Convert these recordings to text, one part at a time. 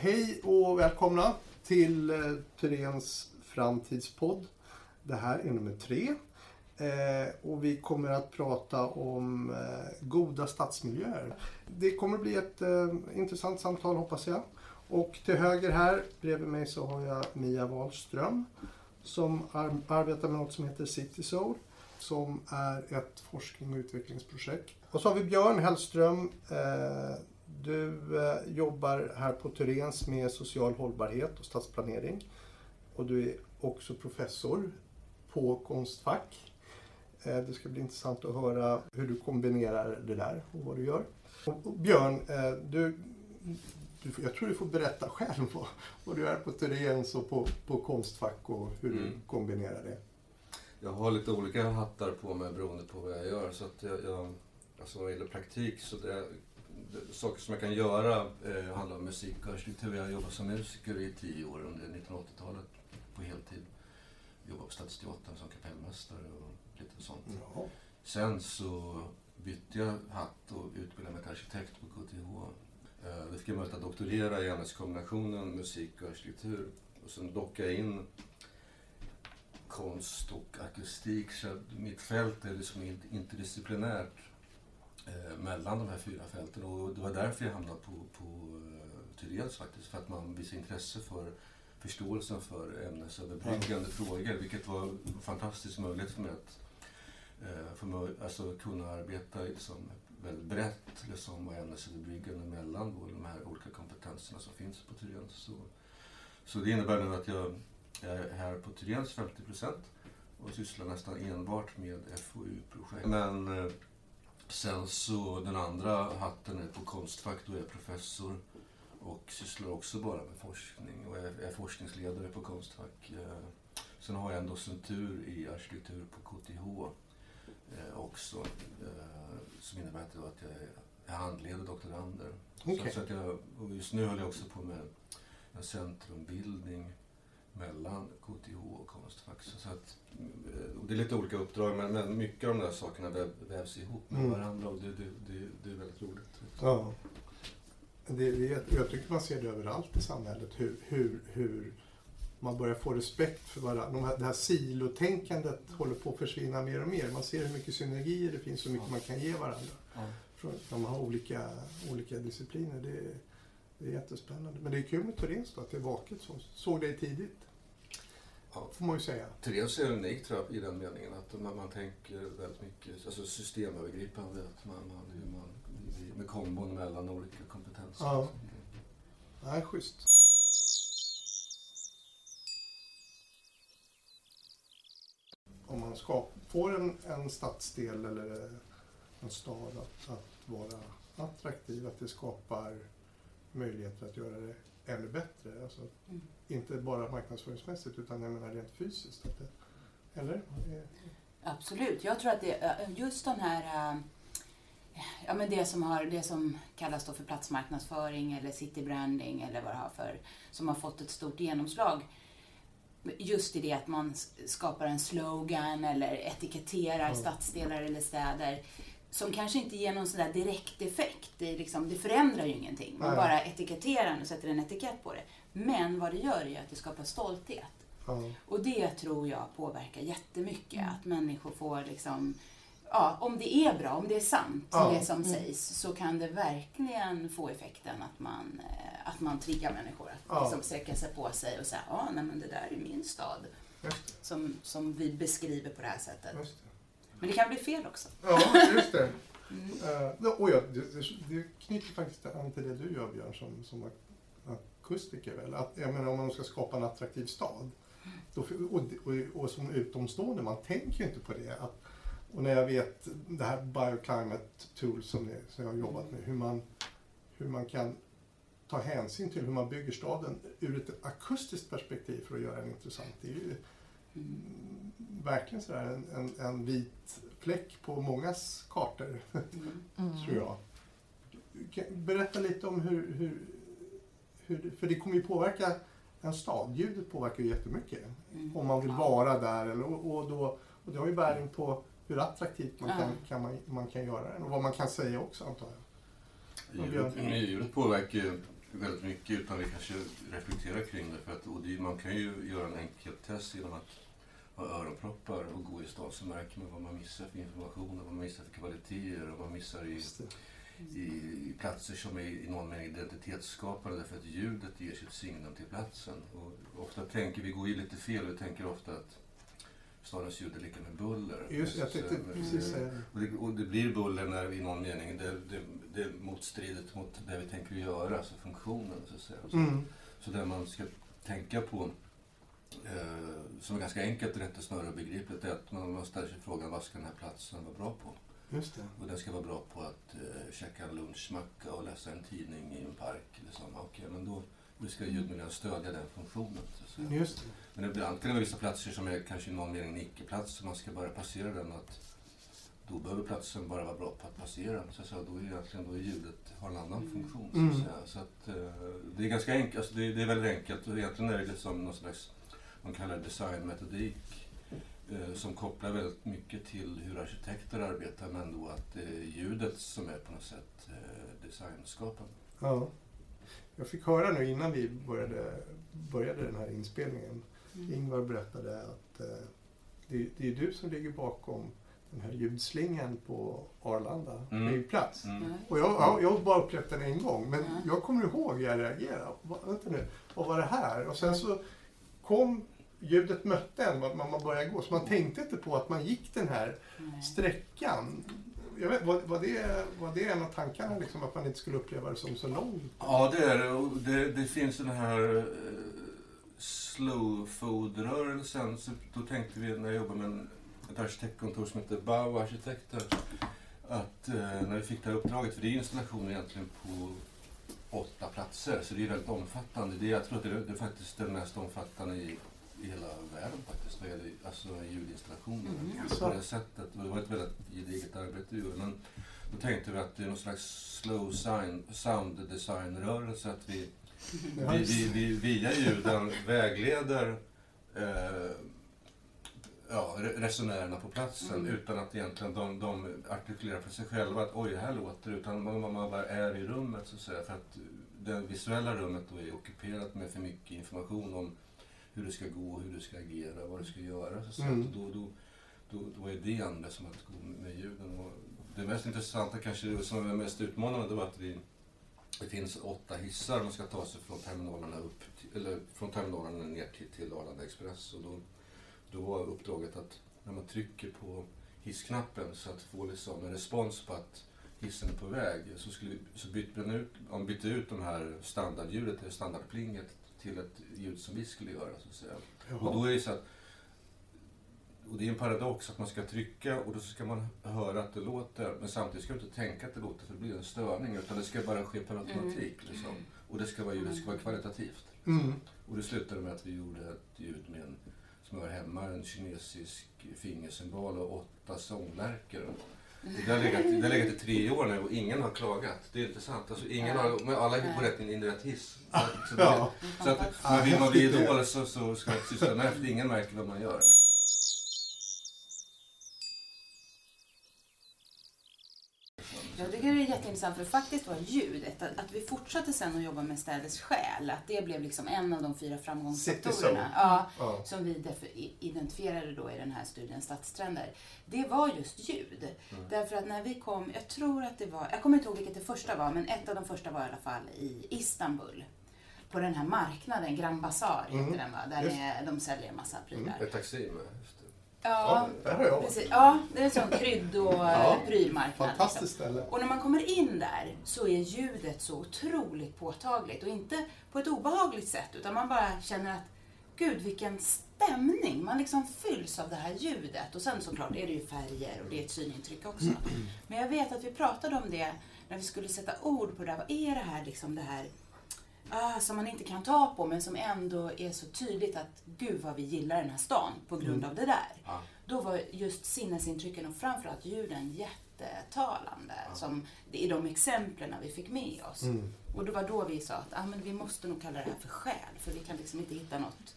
Hej och välkomna till eh, framtidspodd. Det här är nummer tre. Eh, och vi kommer att prata om eh, goda stadsmiljöer. Det kommer bli ett eh, intressant samtal hoppas jag. Och till höger här bredvid mig så har jag Mia Wahlström som arbetar med något som heter City Soul som är ett forskning och utvecklingsprojekt. Och så har vi Björn Hellström. Du eh, jobbar här på Tyrens med social hållbarhet och stadsplanering. Och du är också professor på Konstfack. Eh, det ska bli intressant att höra hur du kombinerar det där och vad du gör. Och Björn, eh, du, du, jag tror du får berätta själv vad, vad du är på Tyrens och på, på Konstfack och hur mm. du kombinerar det. Jag har lite olika hattar på mig beroende på vad jag gör. Så att jag, jag, alltså vad gäller praktik så det, saker som jag kan göra eh, handlar om musik och arkitektur. Jag har jobbat som musiker i tio år under 1980-talet på heltid. Jobbade på Stadsteatern som kapellmästare och lite sånt. Ja. Sen så bytte jag hatt och utbildade mig till arkitekt på KTH. Eh, det fick jag möjlighet att doktorera i ämneskombinationen musik och arkitektur. Och sen dockade jag in konst och akustik. Så mitt fält är liksom interdisciplinärt eh, mellan de här fyra fälten. Och det var därför jag hamnade på, på uh, Tyrens faktiskt. För att man visade intresse för förståelsen för ämnesöverbryggande mm. frågor. Vilket var en fantastisk möjlighet för mig att eh, för alltså, kunna arbeta liksom, väldigt brett liksom, och ämnesöverbryggande mellan de här olika kompetenserna som finns på Tyrens. Så, så det innebär nu att jag är här på Tyrens 50% och sysslar nästan enbart med FoU-projekt. Men eh, sen så den andra hatten är på Konstfack, då är jag professor och sysslar också bara med forskning och är, är forskningsledare på Konstfack. Eh, sen har jag en docentur i arkitektur på KTH eh, också som innebär att jag, jag handleder doktorander. Okay. Så, att jag, och just nu håller jag också på med en centrumbildning mellan KTH och Konstfack. Så att, eh, det är lite olika uppdrag men, men mycket av de där sakerna väv, vävs ihop med mm. varandra och det, det, det, det, är väldigt roligt. Ja. Det, det, jag tycker man ser det överallt i samhället hur, hur, hur man börjar få respekt för varandra. De här, det här silotänkandet håller på att försvinna mer och mer. Man ser hur mycket synergier det finns och hur mycket man kan ge varandra. Ja. Från, de har olika, olika discipliner. Det, det är jättespännande. Men det är kul med Torens då, att det är vaket så. Såg dig tidigt. Ja. Får man ju säga. Therese är unik tror jag, i den meningen att man, man tänker väldigt mycket alltså systemövergripande. Att man, man, hur man, med kombon mellan olika kompetenser. Ja. Nej, schysst. Om man ska, får en, en stadsdel eller en stad att, att vara attraktiv, att det skapar möjligheter att göra det ännu bättre. Alltså, mm. Inte bara marknadsföringsmässigt utan jag menar rent fysiskt. Att det, eller? Absolut. Jag tror att det, just den här äh, Ja, men det, som har, det som kallas då för platsmarknadsföring eller citybranding eller vad det har för, som har fått ett stort genomslag. Just i det att man skapar en slogan eller etiketterar mm. stadsdelar eller städer som kanske inte ger någon sån direkt effekt. Det, liksom, det förändrar ju ingenting. Man Nej. bara etiketterar och sätter en etikett på det. Men vad det gör är att det skapar stolthet. Mm. Och det tror jag påverkar jättemycket. Mm. Att människor får liksom Ja, om det är bra, om det är sant, ja. det som mm. sägs, så kan det verkligen få effekten att man, eh, att man triggar människor att ja. liksom sträcka sig på sig och säga, ja, nej, men det där är min stad. Som, som vi beskriver på det här sättet. Men det kan bli fel också. Ja, just det. Mm. Uh, och ja, det, det, det knyter faktiskt an till det du gör Björn som, som akustiker. Väl? Att, jag menar, om man ska skapa en attraktiv stad då, och, och, och som utomstående, man tänker ju inte på det. Att, och när jag vet det här Bioclimate Tool som, det, som jag har jobbat med, hur man, hur man kan ta hänsyn till hur man bygger staden ur ett akustiskt perspektiv för att göra den intressant. Det är ju, verkligen sådär en, en, en, vit fläck på mångas kartor, mm. tror jag. Berätta lite om hur, hur, hur, för det kommer ju påverka en stad. Ljudet påverkar ju jättemycket. Mm. Om man vill vara där. Eller, och, och, då, och det har ju bäring på hur attraktivt man, kan, kan man, man kan göra den och vad man kan säga också antar jag. Ljudet, ljudet påverkar ju väldigt mycket utan vi kanske reflekterar kring det. För att, och det, man kan ju göra en enkel test genom att ha öronproppar och gå i stan så märker man vad man missar för information, vad man missar för kvaliteter och vad man missar i, i, i platser som är i någon mening identitetsskapande därför att ljudet ger sitt signum till platsen. Och ofta tänker vi, går ju lite fel, vi tänker ofta att stadens ljud är lika med buller. Just jag tänkte precis säga det. Och det. Och blir buller när vi i någon mening, det, det, det är motstridigt mot det vi tänker göra, alltså funktionen så att säga. Så, Mm. så det man ska tänka på, som är ganska enkelt, rättesnöre och begripligt, är att man, man ställer sig frågan vad ska den här platsen vara bra på? Just det. Och den ska vara bra på att eh, käka en lunchmacka och läsa en tidning i en park. Liksom. Okej, men då, då ska ljudmiljön stödja den funktionen. Så. Just det. Men ibland kan det vara vissa platser som är kanske i någon mening en icke-plats, så man ska bara passera den. Att då behöver platsen bara vara bra på att passera. Så att säga, då är egentligen då är ljudet har en annan Mm. funktion. Så Mm. att, säga. Så att, eh, det är ganska enkelt, alltså det, det är väldigt enkelt och egentligen är det liksom någon slags, man kallar designmetodik eh, som kopplar väldigt mycket till hur arkitekter arbetar men då att det är ljudet som är på något sätt eh, designskapande. Ja. Jag fick höra nu innan vi började, började den här inspelningen. Mm. Ingvar berättade att eh, det, det är du som ligger bakom den här ljudslingan på Arlanda Mm. flygplats. Mm. Och jag, jag, jag har bara upplevt den en gång, men Ja. jag kommer ihåg hur jag reagerade. Vänta nu, vad var det här? Och sen så kom ljudet mötte en, man, man började gå. Så man tänkte inte på att man gick den här Nej. sträckan. Jag vet, var, var, det, var det en av tankarna, liksom, att man inte skulle uppleva det som så långt? Ja, det är det. Det. Det finns den här eh, slow food-rörelsen. Så då tänkte vi när jag jobbade med en, ett arkitektkontor som heter Bau Arkitekter att eh, när vi fick det här uppdraget, för det är installation egentligen på åtta platser, så det är väldigt omfattande. Det är, jag tror att det är, det är faktiskt den mest omfattande i, i hela världen faktiskt, vad gäller alltså ljudinstallationer. Mm. På det sättet. Och det var ett väldigt gediget arbete vi gjorde. Men då tänkte vi att det är någon slags slow sign, sound design-rörelse. Att vi, vi, vi, vi via ljuden vägleder eh, ja, re- resenärerna på platsen Mm. utan att egentligen de, de artikulerar för sig själva att oj, här låter det. Utan man, man bara är i rummet så att säga. För att det visuella rummet då är ockuperat med för mycket information om hur det ska gå, hur du ska agera, vad du ska göra. Så att. Mm. Då, då, då, då idén det som att gå med ljuden. Och det mest intressanta, kanske det som är mest utmanande, det var att vi, det finns åtta hissar man ska ta sig från terminalerna, upp eller från terminalerna ner till, till Arlanda Express. Och då, då var uppdraget att när man trycker på hissknappen så att få liksom en respons på att hissen är på väg så, skulle, så bytte man ut, man bytte ut de här standardljudet, standardplinget till ett ljud som vi skulle göra. Så att säga. Och då är det så att och det är en paradox att man ska trycka och då ska man höra att det låter men samtidigt ska du inte tänka att det låter för det blir en störning utan det ska bara ske per automatik. Liksom. Och det ska vara, ljudet ska vara kvalitativt. Mm. Och det slutade med att vi gjorde ett ljud med en, som var hemma, en kinesisk fingersymbol och åtta sångmärken. Det har legat, det har legat i tre år nu och ingen har klagat. Det är intressant. Alltså, ingen har, men alla är på rätt in i hiss. Så, att- så, det- Ja. så att, men vill man bli idol så, så ska man syssla med det, ingen märker vad man gör. Jag tycker det är jätteintressant för faktiskt var ljudet, att, att vi fortsatte sen att jobba med städers själ, att det blev liksom en av de fyra framgångsfaktorerna. Ja, Ja. som vi identifierade då i den här studien Stadstrender. Det var just ljud. Därför att när vi kom, jag tror att det var, jag kommer inte ihåg vilket det första var, men ett av de första var i alla fall i Istanbul. På den här marknaden, Grand Bazaar heter Mm. den va, där är, de säljer massa prylar. Ett taxi med. Det. Ja, där har jag precis. Ja, det är en sån krydd och Ja, ja, prylmarknad. liksom. Fantastiskt ställe. Och när man kommer in där så är ljudet så otroligt påtagligt och inte på ett obehagligt sätt utan man bara känner att gud vilken stämning. Man liksom fylls av det här ljudet och sen såklart är det ju färger och det är ett synintryck också. Men jag vet att vi pratade om det när vi skulle sätta ord på det där. Vad är det här liksom det här ah, som man inte kan ta på men som ändå är så tydligt att gud vad vi gillar den här stan på grund av det där. Ja. Då var just sinnesintrycken och framförallt ljuden jättetalande. Som det är de exemplen vi fick med oss. Mm. Och det var då vi sa att ah, men vi måste nog kalla det här för själ. För vi kan liksom inte hitta något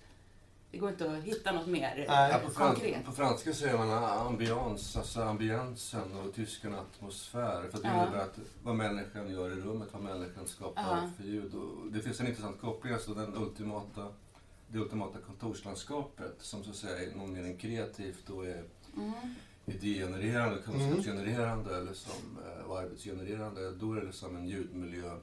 Det går inte att hitta något mer Nej. På, fran konkret. på franska säger man ambiance, alltså ambiensen och tyskan atmosfär. För att det Ja. innebär att vad människan gör i rummet, vad människan skapar Ja. för ljud. Och det finns en intressant koppling, alltså den ultimata, det ultimata kontorslandskapet som så att säga i någon mening kreativt då är Mm. idégenererande, kunskapsgenererande eller som, eh, och arbetsgenererande. Då är det som en ljudmiljö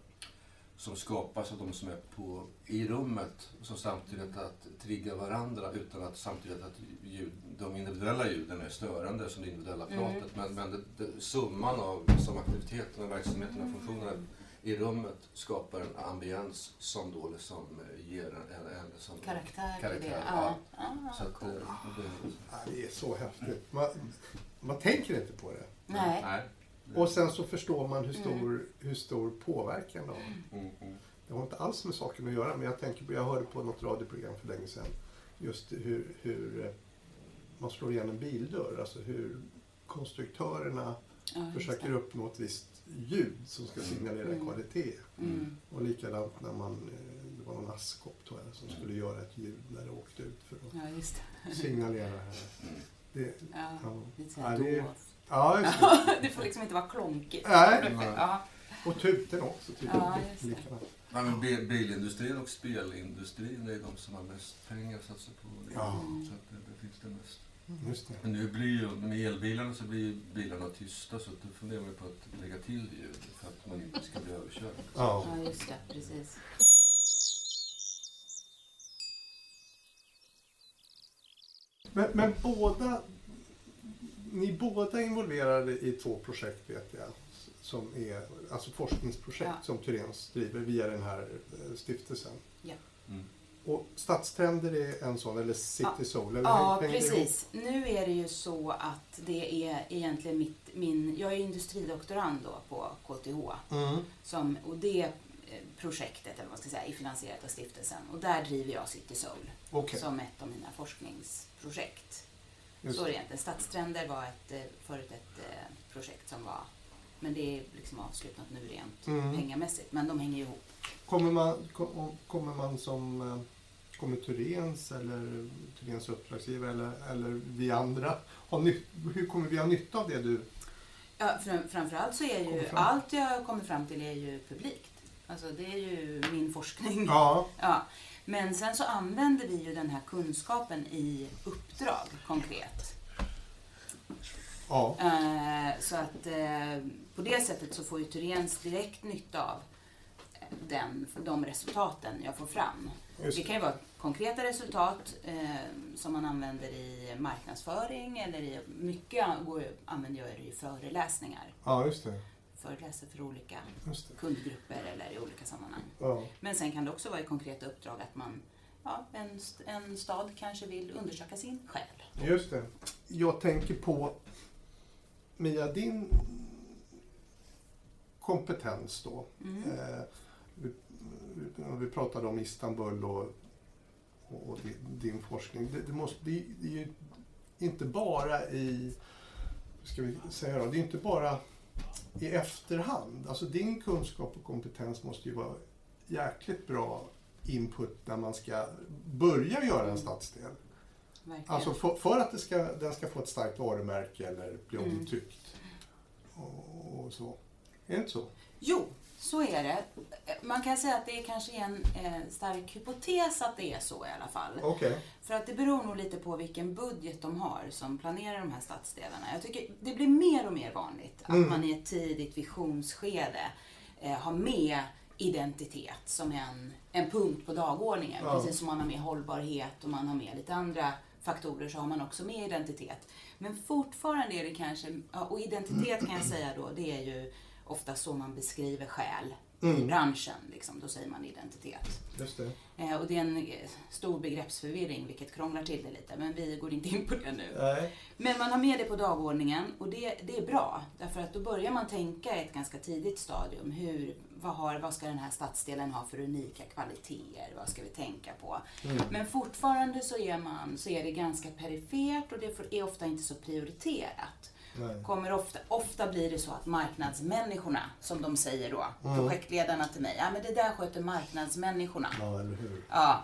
som skapas av de som är på, i rummet som samtidigt att trigga varandra utan att samtidigt att ljud, de individuella ljuden är störande som det individuella Mm. pratet. Men, men det, det, summan av som aktiviteterna, verksamheterna, funktionerna i rummet skapar en ambiens som då liksom ger en, en, en som Karaktär Karaktär, det. ja. Ah, Så att, eh, det, Ja, det är så häftigt. Man, man tänker inte på det. Nej. nej. Och sen så förstår man hur stor, hur stor påverkan det har. Mm, mm. Det har inte alls med saken att göra, men jag tänker på, jag hörde på något radioprogram för länge sedan, just hur, hur eh, man slår igen en bildörr, alltså hur konstruktörerna Ja, försöker det. uppnå ett visst ljud som ska signalera Mm. kvalitet. Mm. Och likadant när man, eh, det var någon askkopp tror jag, som skulle göra ett ljud när det åkte ut för att Ja, just det. signalera. Det, Ja, ja. det. Ja, just det. Det får liksom inte vara klonkigt. Nej. Ja, Och tuten också. Ja, det. Likadant. Ja, men bi- bilindustrin och spelindustrin är de som har mest pengar att satsa på. Ja. Så att det, det finns det mest. Just det. Men nu blir ju, med elbilarna så blir ju bilarna tysta så då funderar man på att lägga till ljud för att man inte ska bli överkörd. Ja. ja, just det. Precis. Men, men båda, ni båda är involverade i två projekt vet jag. Som är alltså forskningsprojekt Ja. som Tyréns driver via den här eh, stiftelsen. Mm. Och Stadstrender är en sån, eller City Ja. Soul? Eller Ja, precis. Nu är det ju så att det är egentligen mitt, min, jag är industridoktorand då på KTH. Mm. Som, och det eh, projektet, eller vad man ska säga, är finansierat av stiftelsen. Och där driver jag City Soul Okej, som ett av mina forskningsprojekt. Just Så är det. egentligen. Stadstrender var ett, eh, förut ett eh, projekt som var, men det är liksom avslutat nu rent Mm. pengamässigt. Men de hänger ihop. Kommer man, kom, kommer man som eh, kommer Tyréns eller Tyréns uppdragsgivare eller, eller vi andra hur kommer vi ha nytta av det du Ja, fram, framförallt så är ju allt jag kommer fram till är ju publikt. Alltså det är ju min forskning. Ja, Ja. Men sen så använder vi ju den här kunskapen i uppdrag konkret. ja, Eh, så att eh, på det sättet så får ju Tyréns direkt nytta av eh, den, de resultaten jag får fram. just Det kan ju vara konkreta resultat som man använder i marknadsföring eller i mycket går, använder jag i föreläsningar. Ja, just det. Föreläser för olika kundgrupper eller i olika sammanhang. Ja. Men sen kan det också vara i konkreta uppdrag att man, ja, en, en stad kanske vill undersöka sin själ. Just det. Jag tänker på Mia, din kompetens då. Mm. Eh, vi, vi- pratade om Istanbul och, och din, din forskning. Det, det, måste, det, det är ju inte bara i, ska vi säga då, det är inte bara i efterhand. Alltså din kunskap och kompetens måste ju vara jäkligt bra input när man ska börja göra en stadsdel. Verkligen. Alltså för, för att ska, den ska få ett starkt varumärke eller bli Mm. omtyckt. Och, och så. Är det inte så? Jo, så är det. Man kan säga att det är kanske en eh, stark hypotes att det är så i alla fall. Okej. För att det beror nog lite på vilken budget de har som planerar de här stadsdelarna. Jag tycker det blir mer och mer vanligt att Mm. man i ett tidigt visionsskede eh, har med identitet som en, en punkt på dagordningen. Ja. Precis som man har med hållbarhet och man har med lite andra faktorer så har man också med identitet. Men fortfarande är det kanske, och identitet kan jag säga då, det är ju ofta så man beskriver själ i Mm. branschen. Liksom, då säger man identitet. Just det. Eh, och det är en eh, stor begreppsförvirring vilket krånglar till det lite men vi går inte in på det nu. Nej. Men man har med det på dagordningen och det, det är bra därför att då börjar man tänka i ett ganska tidigt stadium. Hur, vad, har, vad ska den här stadsdelen ha för unika kvaliteter? Vad ska vi tänka på? Mm. Men fortfarande så är, man, så är det ganska perifert och det är ofta inte så prioriterat. Nej. Kommer ofta, ofta blir det så att marknadsmänniskorna, som de säger då, Mm. projektledarna till mig, ja men det där sköter marknadsmänniskorna. Ja, eller hur. Ja.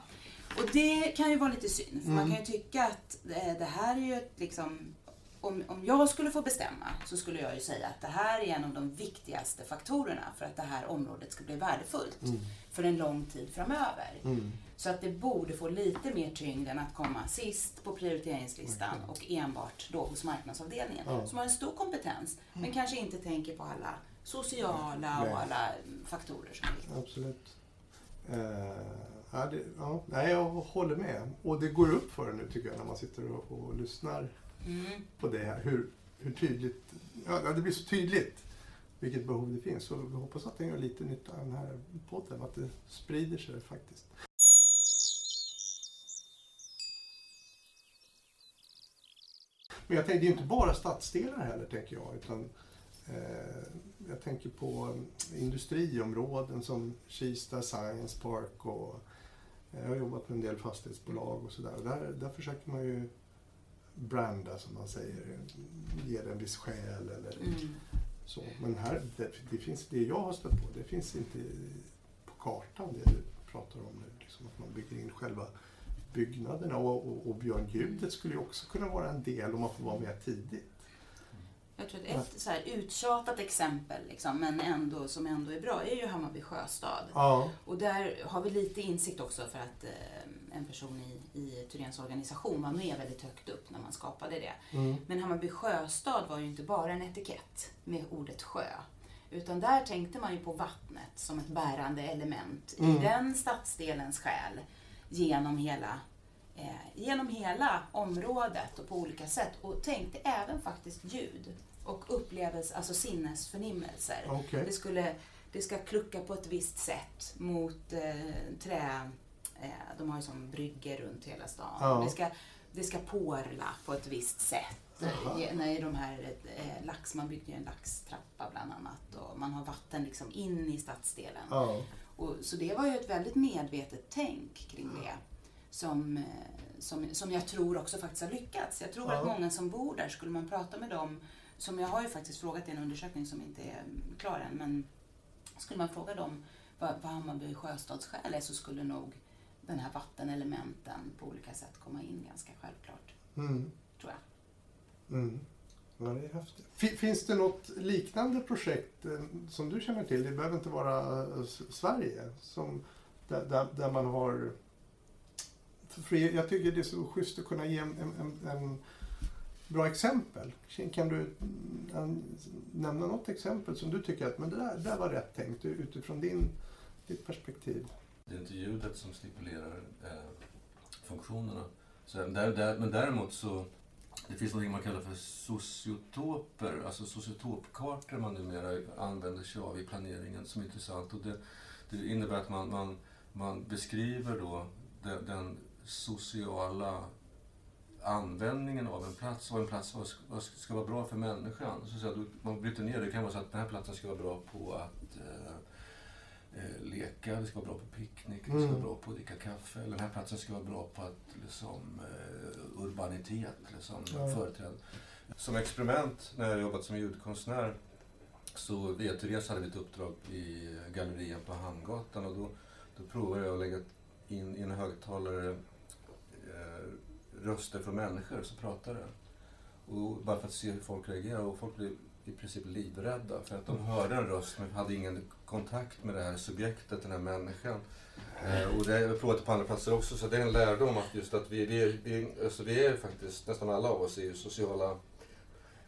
Och det kan ju vara lite synd, för man Mm. kan ju tycka att eh, det här är ju ett liksom om, om jag skulle få bestämma så skulle jag ju säga att det här är en av de viktigaste faktorerna för att det här området ska bli värdefullt Mm. för en lång tid framöver. Mm. Så att det borde få lite mer tyngd än att komma sist på prioriteringslistan och enbart då hos marknadsavdelningen Ja. som har en stor kompetens men kanske inte tänker på alla sociala och alla mm, faktorer som är viktiga. Absolut. Eh, ja, det, ja, nej, jag håller med. Och det går upp för en nu tycker jag när man sitter och, och lyssnar Mm. på det här. Hur, hur tydligt, ja, det blir så tydligt vilket behov det finns. Och vi hoppas att det gör lite nytta den här podden, att det sprider sig faktiskt. Men jag tänker, det är inte bara stadsdelar heller, tänker jag. Utan, eh, jag tänker på eh, industriområden som Kista Science Park och eh, jag har jobbat med en del fastighetsbolag och sådär. Där, där försöker man ju branda, som man säger, ge det en viss själ eller Mm. så. Men här, det, det, finns, det jag har stött på, det finns inte på kartan det du pratar om nu. Liksom att man bygger in själva byggnaderna och, och, och Björn Gudet skulle ju också kunna vara en del om man får vara med tidigt. Jag tror att ett så här uttjatat exempel, liksom, men ändå, som ändå är bra, är ju Hammarby sjöstad. Ja. Och där har vi lite insikt också för att eh, en person i, i Thyréns organisation var med väldigt högt upp när man skapade det. Mm. Men Hammarby sjöstad var ju inte bara en etikett med ordet sjö. Utan där tänkte man ju på vattnet som ett bärande element i Mm. den stadsdelens själ genom hela, eh, genom hela området och på olika sätt. Och tänkte även faktiskt ljud och upplevelse, alltså sinnesförnimmelser. Okej. Det, skulle, det ska klucka på ett visst sätt mot eh, trä... Eh, de har ju som brygger runt hela stan. Ja. Det, ska, det ska porla på ett visst sätt. Eh, när de här eh, lax, man byggde ju en laxtrappa bland annat och man har vatten liksom in i stadsdelen. Ja. Och, så det var ju ett väldigt medvetet tänk kring det. Som, eh, som, som jag tror också faktiskt har lyckats. Jag tror Ja. att många som bor där, skulle man prata med dem, som jag har ju faktiskt frågat i en undersökning som inte är mm, klar än, men skulle man fråga dem vad, vad Hammarby sjöstadsskäl är så skulle nog den här vattenelementen på olika sätt komma in ganska självklart, Mm. tror jag. Mm. Ja, det är häftigt. Finns det något liknande projekt eh, som du känner till? Det behöver inte vara eh, Sverige. Som, där, där, där man har... För jag tycker det är så schysst att kunna ge en, en, en, bra exempel. Kan du mm, en, nämna något exempel som du tycker att men det där, det där var rätt tänkt eh, utifrån din, ditt perspektiv? Det är inte ljudet som stipulerar eh, funktionerna. Så, där, där, men däremot så det finns något man kallar för sociotoper, alltså sociotopkartor man numera använder sig av i planeringen som är intressant. Och det, det innebär att man, man, man beskriver då den, den sociala användningen av en plats, vad en plats ska, ska vara bra för människan. Så, att man bryter ner det, det kan vara så att den här platsen ska vara bra på att eh, eh, leka, det ska vara bra på picknick, det ska Mm. vara bra på att dricka kaffe. Eller den här platsen ska vara bra på att liksom, eh, urbanitet liksom, Ja. företrädd. Som experiment när jag jobbat som ljudkonstnär så via Therese hade vi ett uppdrag i gallerian på Hamngatan och då, då provade jag att lägga in i en högtalare eh, röster från människor som pratade. Och bara för att se hur folk reagerar och folk blev i princip livrädda för att de hörde en röst men hade ingen kontakt med det här subjektet, den här människan. Eh, och det har jag provat på andra platser också så det är en lärdom att just att vi, vi, vi, alltså vi är faktiskt, nästan alla av oss är ju sociala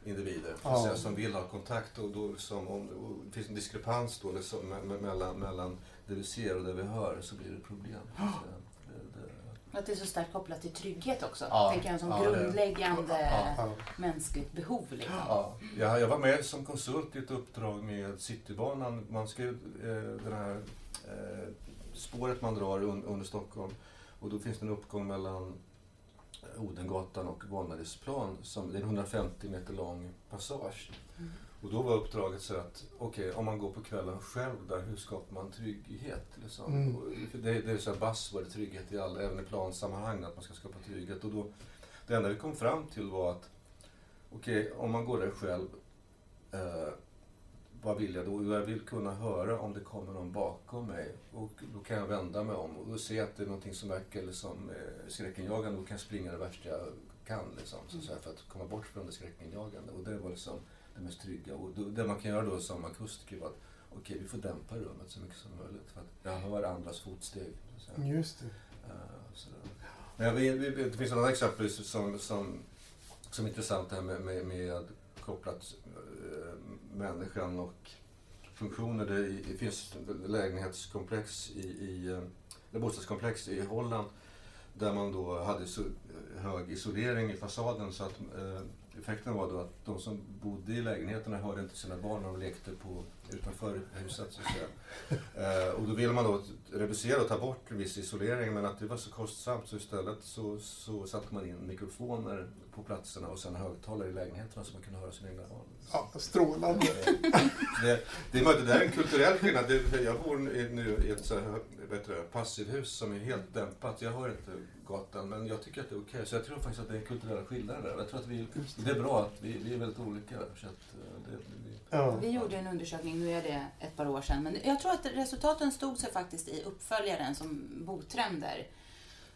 individer Ja. säga, som vill ha kontakt och då liksom, om det finns en diskrepans då liksom, me- me- mellan, mellan det vi ser och det vi hör så blir det problem. Så att säga. det, det, Och Att det är så starkt kopplat till trygghet också. Ja, tänker jag som ja, grundläggande Ja. Mänskligt behov. Liksom. Ja, jag, var med som konsult i ett uppdrag med Citybanan. Man ska eh, den här eh, spåret man drar un, under Stockholm och då finns det en uppgång mellan Odengatan och Vanadisplan. Som, det är en 150 meter lång passage. Mm. Och då var uppdraget så att, okej, om man går på kvällen själv där, hur skapar man trygghet? Liksom? Mm. Och det, det är så här buzzword, trygghet i all, även i plansammanhang, att man ska skapa trygghet. Och då, det enda vi kom fram till var att, okej, om man går där själv, eh, vad vill jag då? Jag vill kunna höra om det kommer någon bakom mig. Och då kan jag vända mig om och jag att det är någonting som verkar liksom, eh, skräckenjagande. Då kan springa det värsta jag kan liksom, så att säga, för att komma bort från det skräckenjagande. Och det var liksom det mest trygga. Och då, det man kan göra då som akustiker var att okej, vi får dämpa rummet så mycket som möjligt. För att jag hör andras fotsteg. Så. Just det. Eh, så. Men vi- vi- det finns annat exempel som, som, som är intressant här med, med, med kopplat eh, människan och funktioner. Det, i- det finns lägenhetskomplex i, i eh, eller bostadskomplex i Holland där man då hade så hög isolering i fasaden så att eh, effekten var då att de som bodde i lägenheterna hörde inte sina barn när de lekte på, utanför huset. Så att säga. Eh, och då ville man då reducera och ta bort viss isolering men att det var så kostsamt så istället så, så satte man in mikrofoner på platserna och sen högtalare i lägenheterna så man kunde höra sina egna barn. Ja, strålande. Det, det är möjligt, det där är en kulturell skillnad. Det, jag bor nu i ett så här, passivhus som är helt dämpat. Jag hör inte gatan, men jag tycker att det är okej. Så jag tror faktiskt att det är en kulturell skillnad där. Jag tror att vi, det är bra att vi, vi är väldigt olika. Så att, eh, det, det, Ja. Vi gjorde en undersökning, nu är det ett par år sedan, men jag tror att resultaten stod sig faktiskt i uppföljaren som Botrender.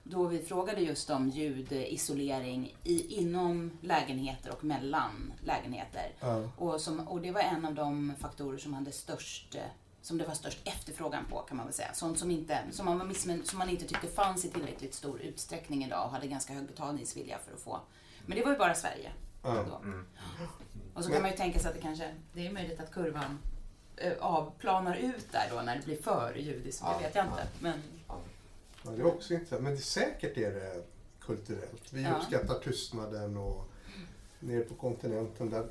Då vi frågade just om ljudisolering i, inom lägenheter och mellan lägenheter. Ja. Och, som, och det var en av de faktorer som hade störst som det var störst efterfrågan på kan man väl säga. Sånt som, inte, som, man, var missmen, som man inte tyckte fanns i tillräckligt stor utsträckning idag och hade ganska hög betalningsvilja för att få. Men det var ju bara Sverige. Ja. Då. mm. Och så kan man ju tänka sig att det kanske, det är möjligt att kurvan eh, avplanar ut där då när det blir för ljudiskt. Ja, det vet jag ja. inte. Men Ja, det är också intressant. Men det, säkert är det kulturellt. Vi Ja. uppskattar tystnaden och nere på kontinenten där,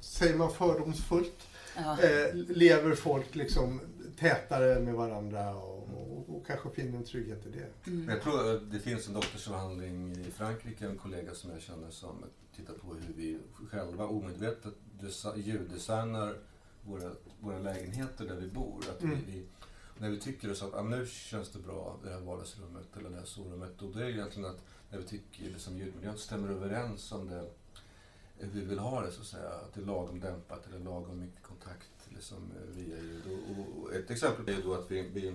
säger man fördomsfullt, ja, eh, lever folk liksom tätare med varandra och, och, och kanske finner en trygghet i det. Men mm, jag tror att det finns en doktorsavhandling i Frankrike, en kollega som jag känner som tittar på hur vi själva omedvetet ljuddesignar våra, våra lägenheter där vi bor. Att Mm. vi, när vi tycker så att ah, nu känns det bra, det här vardagsrummet eller det här sovrummet. Och det är egentligen att när vi tycker liksom, ljudmiljön stämmer överens om det, vi vill ha det så att säga. Att det är lagom dämpat eller lagom mycket kontakt liksom, via ljud. Och, och ett exempel är då att vi, vi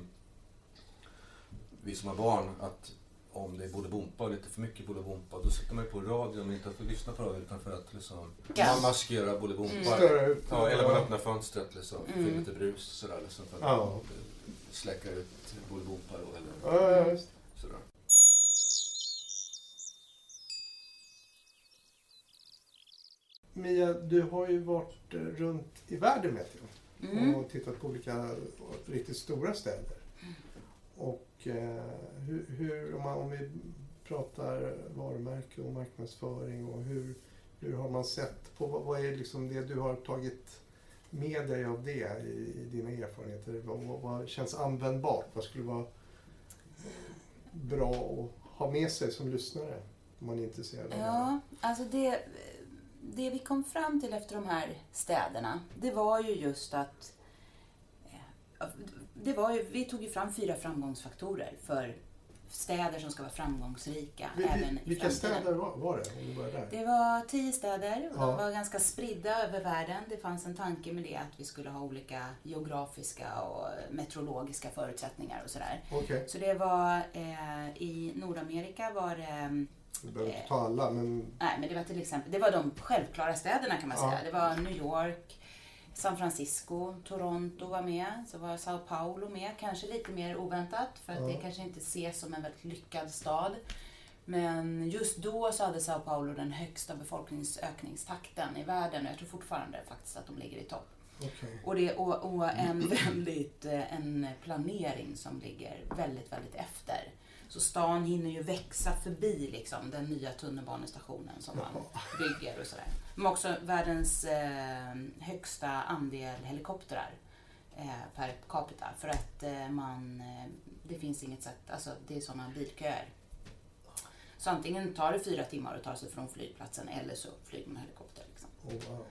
vi som har barn att om det är Bolibompa och lite för mycket Bolibompa då sätter man ju på radion, inte för att lyssna på radion utan för att liksom Ja. man maskera Bolibompa. Mm. Ja, eller man öppnar fönstret liksom, Mm. får lite brus sådär liksom, för att Ja. släcka ut Bolibompa då eller Ja, ja, just. sådär. Mia, du har ju varit eh, runt i världen vet jag. mm, och tittat på olika riktigt stora städer. Och Eh, hur, hur om, man, om vi pratar varumärke och marknadsföring och hur, hur har man sett på vad, vad är liksom det du har tagit med dig av det i, i dina erfarenheter? Vad, vad, vad känns användbart? Vad skulle vara bra att ha med sig som lyssnare om man är intresserad av det ja, alltså det, det vi kom fram till efter de här städerna, det var ju just att eh, det var ju, vi tog ju fram fyra framgångsfaktorer för städer som ska vara framgångsrika Vi- även i Vilka framtiden. städer var, var det? Du. Det var tio städer och Ja. de var ganska spridda över världen. Det fanns en tanke med det att vi skulle ha olika geografiska och meteorologiska förutsättningar och sådär. Okej, Så det var eh, i Nordamerika var det, vi behöver inte ta alla men nej men det var till exempel, det var de självklara städerna kan man Ja. säga. Det var New York, San Francisco, Toronto var med, så var Sao Paulo med, kanske lite mer oväntat för att Ja. det kanske inte ses som en väldigt lyckad stad. Men just då så hade Sao Paulo den högsta befolkningsökningstakten i världen och jag tror fortfarande faktiskt att de ligger i topp. okej. Och, det, och, och en, väldigt, eh, en planering som ligger väldigt, väldigt efter. Så stan hinner ju växa förbi liksom, den nya tunnelbanestationen som man bygger och sådär. Men också världens eh, högsta andel helikoptrar eh, per capita. För att eh, man, eh, det finns inget sätt, alltså det är sådana bilköer. Så antingen tar det fyra timmar att ta sig från flygplatsen eller så flyger man helikopter. Liksom. Oh, wow.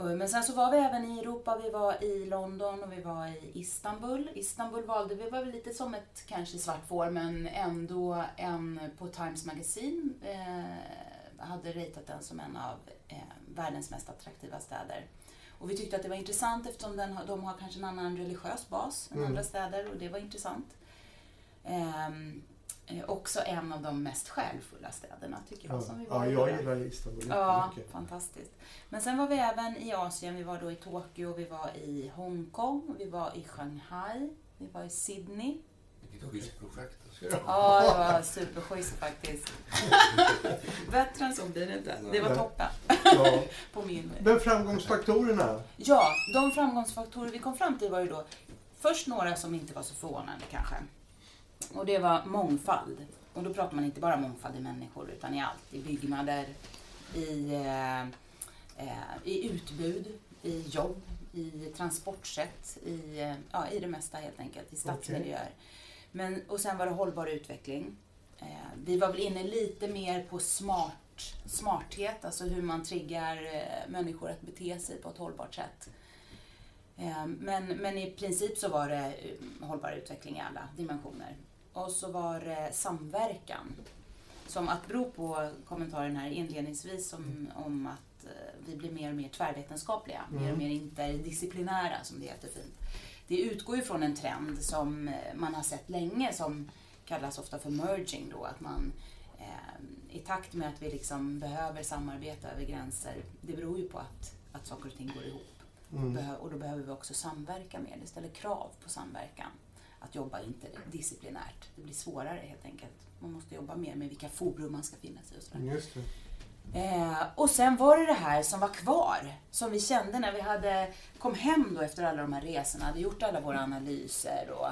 Eh, Men sen så var vi även i Europa, vi var i London och vi var i Istanbul. Istanbul valde vi, var väl lite som ett kanske svart får men ändå en på Times Magazine eh, hade ratat den som en av eh, världens mest attraktiva städer. Och vi tyckte att det var intressant eftersom den, de har kanske en annan religiös bas än Mm. andra städer och det var intressant. Eh, också en av de mest själfulla städerna tycker jag Ja, som vi var ja i. jag gillar Istanbul Ja, jättemycket. fantastiskt. Men sen var vi även i Asien. Vi var då i Tokyo, vi var i Hongkong, vi var i Shanghai, vi var i Sydney. Vilket schysst projekt. Alltså. Ja, det var superschysst faktiskt. Bättre än så blir det inte. Det var toppen Ja. på min... Men framgångsfaktorerna? Ja, de framgångsfaktorer vi kom fram till var ju då först några som inte var så förvånande kanske. Och det var mångfald. Och då pratar man inte bara mångfald i människor utan i allt. I byggnader, i, eh, eh, i utbud, i jobb, i transportsätt, i, eh, ja, i det mesta helt enkelt. I stadsmiljöer. Men, och sen var det hållbar utveckling. Eh, vi var väl inne lite mer på smart, smarthet, alltså hur man triggar eh, människor att bete sig på ett hållbart sätt. Eh, men, men i princip så var det hållbar utveckling i alla dimensioner. Och så var det samverkan. Som att bero på kommentaren här inledningsvis om, om att eh, vi blir mer och mer tvärvetenskapliga, mer Mm. och mer interdisciplinära som det heter fint. Det utgår ju från en trend som eh, man har sett länge som kallas ofta för merging då, att man eh, i takt med att vi liksom behöver samarbeta över gränser, det beror ju på att, att saker och ting går ihop. Mm. Och då behöver vi också samverka mer. Det ställer krav på samverkan. Att jobba interdisciplinärt. Det blir svårare helt enkelt. Man måste jobba mer med vilka forum man ska finnas i och sådär. Just det. Eh, och sen var det det här som var kvar, som vi kände när vi hade kom hem då efter alla de här resorna, hade gjort alla våra analyser och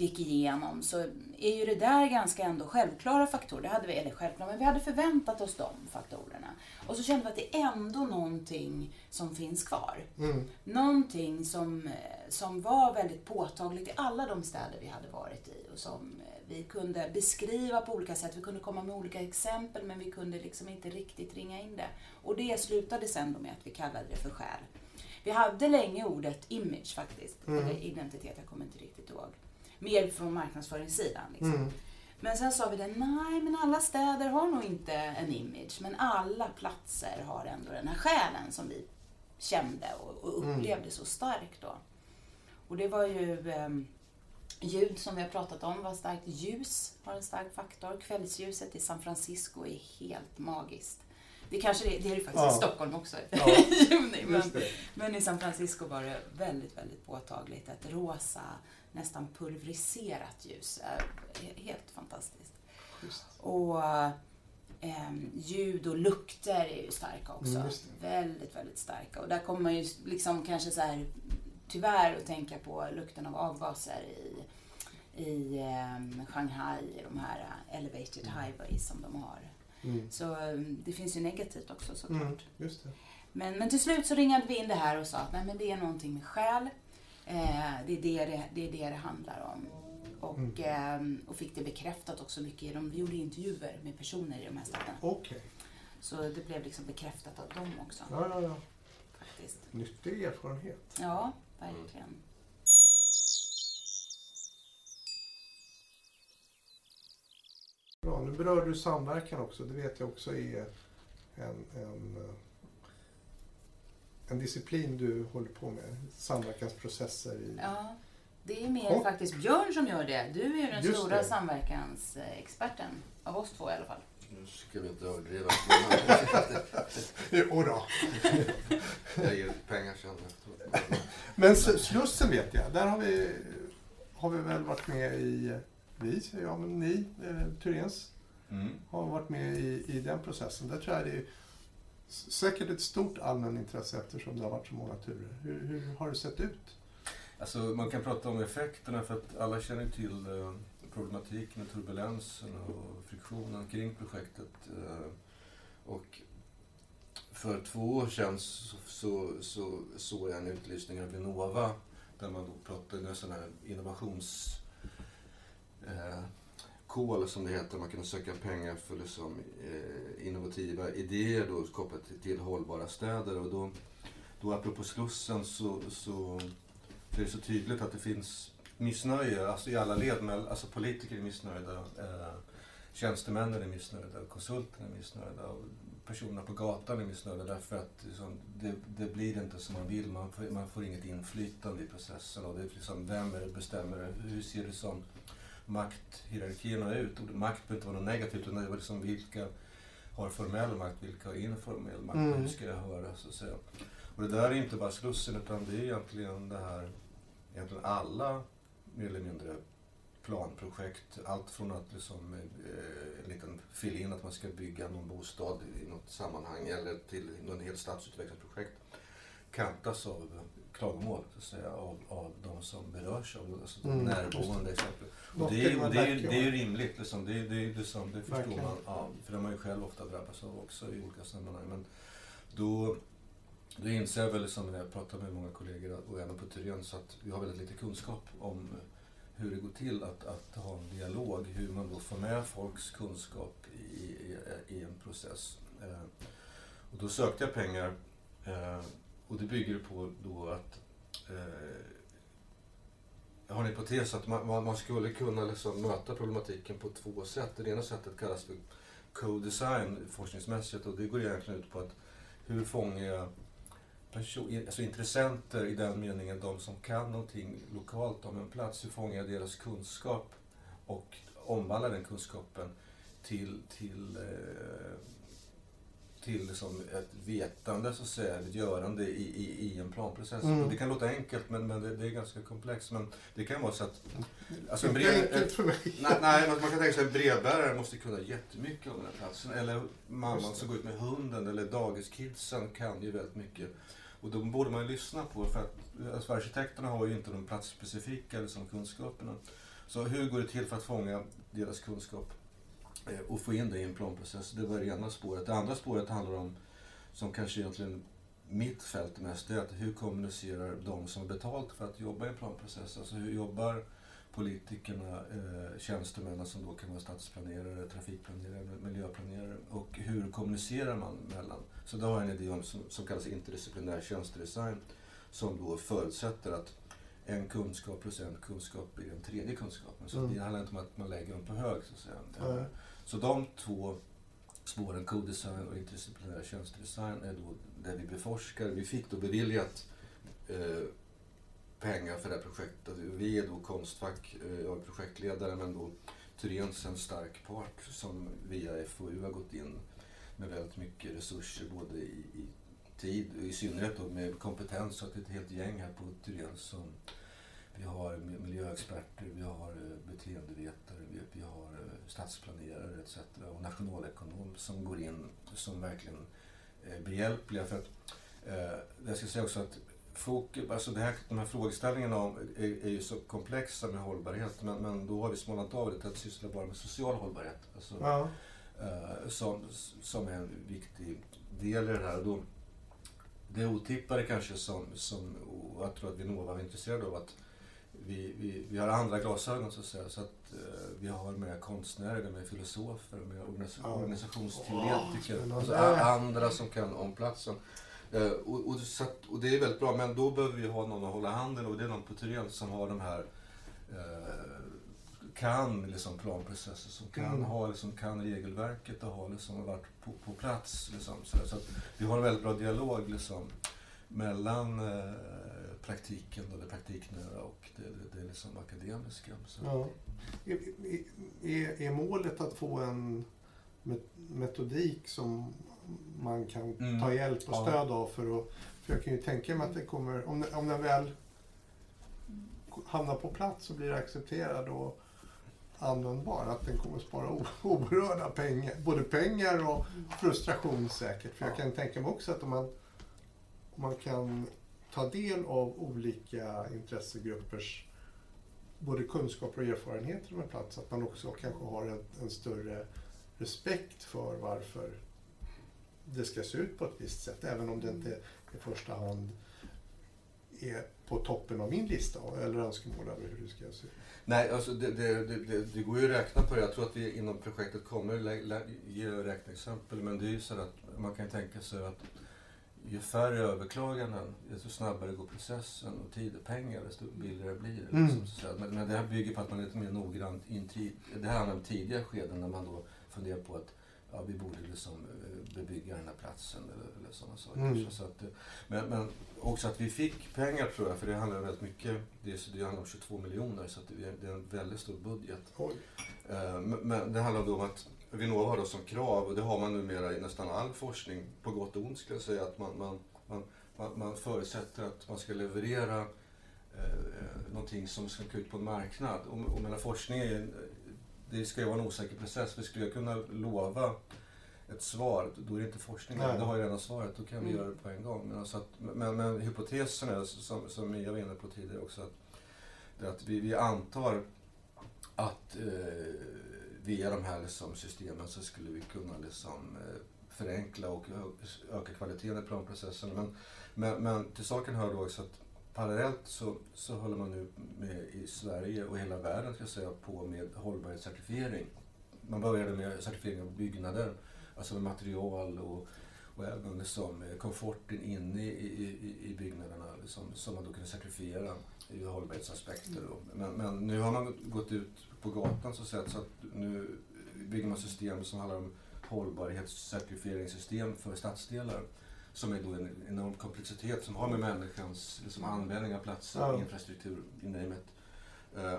gick igenom, så är ju det där ganska ändå självklara faktorer. Det hade vi, eller självklara, men vi hade förväntat oss de faktorerna. Och så kände vi att det är ändå någonting som finns kvar. Mm. Någonting som, eh, som var väldigt påtagligt i alla de städer vi hade varit i och som eh, vi kunde beskriva på olika sätt. Vi kunde komma med olika exempel men vi kunde liksom inte riktigt ringa in det. Och det slutade sen då med att vi kallade det för själ. Vi hade länge ordet image faktiskt, Mm. eller identitet, jag kommer inte riktigt ihåg. Mer från marknadsföringssidan. Liksom. Mm. Men sen sa vi det, nej men alla städer har nog inte en image, men alla platser har ändå den här själen som vi kände och, och Mm. upplevde så starkt då. Och det var ju eh, ljud som vi har pratat om, var starkt. Ljus har en stark faktor. Kvällsljuset i San Francisco är helt magiskt. Det kanske det, det är det faktiskt Ja. i Stockholm också Ja. i juni. Men, men i San Francisco var det väldigt, väldigt påtagligt. Ett rosa, nästan pulveriserat ljus. Eh, Helt fantastiskt. Just. Och ehm, ljud och lukter är ju starka också. Mm, väldigt, väldigt starka. Och där kommer man ju liksom kanske så här tyvärr att tänka på lukten av avgaser i, i ehm, Shanghai, i de här eh, elevated highways som de har. Mm. Så ehm, det finns ju negativt också såklart. Mm. Men, men till slut så ringade vi in det här och sa att nej, men det är någonting med själ. Eh, det, är det, det, det är det det handlar om. Och, Mm. ehm, och fick det bekräftat också mycket. De, gjorde intervjuer med personer i de här städerna. Okej. Så det blev liksom bekräftat av dem också. Ja, ja, ja. Faktiskt. Nyttig erfarenhet. Ja, verkligen. Bra, nu berör du samverkan också. Det vet jag också är en, en, eh, en disciplin du håller på med. Samverkansprocesser i... Ja, det är mer Ja. faktiskt Björn som gör det. Du är ju den Just stora det. samverkansexperten. Av oss två i alla fall. Nu ska vi inte överdriva. Jodå. Jag ger pengar sen efteråt. Men Slussen vet jag, där har vi, har vi väl varit med i... Vi, säger jag, men ni, eh, Thyréns, Mm. har varit med i, i den processen. Där tror jag det är säkert ett stort allmänintresse eftersom det har varit så många turer. Hur, hur har det sett ut? Alltså, man kan prata om effekterna för att alla känner ju till eh, problematiken med turbulensen och friktionen kring projektet. Eh, och för två år sedan så, så, så såg jag en utlysning av Vinnova där man då pratade om en sån här innovations... Eh, kol som det heter. Man kunde söka pengar för liksom, eh, innovativa idéer då, kopplat till, till hållbara städer. Och då, då apropå Slussen så, så så är det så tydligt att det finns missnöje alltså i alla led. Med, alltså politiker är missnöjda. Eh, tjänstemännen är missnöjda, konsulterna är missnöjda och personerna på gatan är missnöjda därför att liksom, det, det, blir inte som man vill. Man får, man får inget inflytande i processen. Och det är liksom, vem är det bestämmer? Hur ser det som makthierarkierna ut? Och makt behöver inte vara något negativt utan det är liksom vilka har formell makt, vilka har informell makt? Mm. Hur ska jag höra? Så att säga. Och det där är inte bara Slussen utan det är egentligen det här, egentligen alla mer eller mindre planprojekt. Allt från att liksom, eh, en liten fill in att man ska bygga någon bostad i något sammanhang eller till någon helt stadsutvecklingsprojekt kantas av klagomål så att säga, av, av de som berörs av alltså mm, närboende exempel. Och det, är, och det, är, det är ju rimligt, liksom. det, det, det, liksom, det förstår Verkligen. man. Ja, för det har man ju själv ofta drabbats av också i olika sammanhang. Men då, då inser jag väl, liksom, när jag pratar med många kollegor och även på Tyren, så att vi har väldigt lite kunskap om hur det går till att, att ha en dialog, hur man då får med folks kunskap i, i, i en process. Eh, och då sökte jag pengar eh, och det bygger på då att eh, jag har en hypotes att man, man skulle kunna liksom möta problematiken på två sätt. Det ena sättet kallas för co-design forskningsmässigt och det går egentligen ut på att hur fångar jag person, alltså intressenter i den meningen, de som kan någonting lokalt om en plats, hur fångar jag deras kunskap och omvandlar den kunskapen till, till, eh, till liksom ett vetande, så att säga, ett görande i, i, i en planprocess. Mm. Det kan låta enkelt, men, men det, det, är ganska komplext. Men det kan vara så att... Alltså en brev, enkelt för mig. Nej, nej, man kan tänka sig att en brevbärare måste kunna jättemycket om den här platsen. Eller mamman som går ut med hunden, eller dagiskidsen kan ju väldigt mycket. Och då borde man ju lyssna på för att alltså, arkitekterna har ju inte de platsspecifika liksom, kunskaperna. Så hur går det till för att fånga deras kunskap och få in det i en planprocess? Det var det ena spåret. Det andra spåret handlar om, som kanske egentligen mitt fält mest, det är att hur kommunicerar de som har betalt för att jobba i en planprocess? Alltså hur jobbar politikerna, eh, tjänstemännen som då kan vara stadsplanerare, trafikplanerare, miljöplanerare och hur kommunicerar man mellan? Så då har jag en idé om som, som kallas interdisciplinär tjänstedesign som då förutsätter att en kunskap plus en kunskap blir en tredje kunskap. Så mm. det handlar inte om att man lägger dem på hög så att säga. Mm. Så de två spåren, kodesign och interdisciplinär tjänstedesign, är då det vi beforskar. Vi fick då beviljat eh, pengar för det här projektet. Vi är då Konstfack, eh, jag är projektledare, men då Thyréns en stark part som via FoU har gått in med väldigt mycket resurser både i, i tid och i synnerhet då med kompetens. Så att det är ett helt gäng här på Thyréns som vi har miljöexperter, vi har eh, beteendevetare, vi, har eh, stadsplanerare etc. och nationalekonom som går in som verkligen är behjälpliga. För att, eh, jag ska säga också att fokus, alltså det här, de här frågeställningarna om, är, är ju så komplexa med hållbarhet men, men då har vi smalnat av det till att syssla bara med social hållbarhet. Alltså, ja. uh, som, som är en viktig del i det här. Då, det otippade kanske som, som och jag tror att Vinnova var intresserade av att vi, vi, vi har andra glasögon så att säga. Så att uh, vi har med konstnärer, med filosofer, med ja. organisationsteoretiker. Oh, alltså andra som kan om platsen. Uh, och, och, så, och, det är väldigt bra, men då behöver vi ha någon att hålla handen och det är någon på Thyrén som har de här uh, kan liksom planprocesser, som kan, mm. ha, liksom, kan regelverket och har liksom varit på, på plats. Liksom, så, så vi har en väldigt bra dialog liksom, mellan uh, praktiken, och det praktiknära och det, det, det liksom akademiska. Så. Ja. Är, är, är målet att få en metodik som man kan mm. ta hjälp och stöd av för att... För jag kan ju tänka mig att det kommer, om, om den väl hamnar på plats så blir accepterad och användbar. Att den kommer spara oberörda pengar, både pengar och frustration säkert. För jag kan tänka mig också att om man, om man kan ta del av olika intressegruppers både kunskaper och erfarenheter om en plats, att man också kanske har en, en större respekt för varför det ska se ut på ett visst sätt. Även om det inte i första hand är på toppen av min lista eller önskemål över hur det ska se ut. Nej, alltså det, det, det, det, går ju att räkna på det. Jag tror att vi inom projektet kommer ge räkneexempel. Men det är ju så att man kan tänka sig att ju färre överklaganden, desto snabbare går processen och tid och pengar, desto billigare blir det. Mm. Liksom, att- men, men det här bygger på att man är lite mer noggrant i en tid. Det här handlar om tidiga skeden när man då funderar på att ja, vi borde liksom eh, bebygga den här platsen eller, eller sådana saker. Mm. Så att, eh, men, men också att vi fick pengar tror jag, för det handlar väldigt mycket, det, är, det handlar om 22 miljoner så att det är, det är en väldigt stor budget. Oj. Eh, Men men det handlar då om att Vinnova då som krav, och det har man numera i nästan all forskning, på gott och ont skulle jag säga, att man, man, man, man, man förutsätter att man ska leverera eh, någonting som ska gå ut på en marknad. Och, och menar, forskning är, en- det ska ju vara en osäker process. Vi skulle jag kunna lova ett svar, då är det inte forskning. Nej. Då har jag redan svaret, då kan vi Mm. göra det på en gång. Men, alltså att, men, men hypotesen är, som, som Mia var inne på tidigare också, att, att vi, vi antar att eh, via de här liksom, systemen så skulle vi kunna liksom, eh, förenkla och öka kvaliteten i planprocessen. Men, men, men till saken hör då också att parallellt så, så håller man nu med i Sverige och hela världen ska jag säga, på med hållbarhetscertifiering. Man började med certifiering av byggnader, alltså med material och, även liksom eh, komforten inne i, i, i- byggnaderna liksom, som man då kunde certifiera ur hållbarhetsaspekter. Men, men nu har man gått ut på gatan så, att säga, så att nu bygger man system som handlar om hållbarhetscertifieringssystem för stadsdelar. Som är då en enorm komplexitet som har med människans liksom, användning av platser, Ja. infrastruktur, you name it. Eh,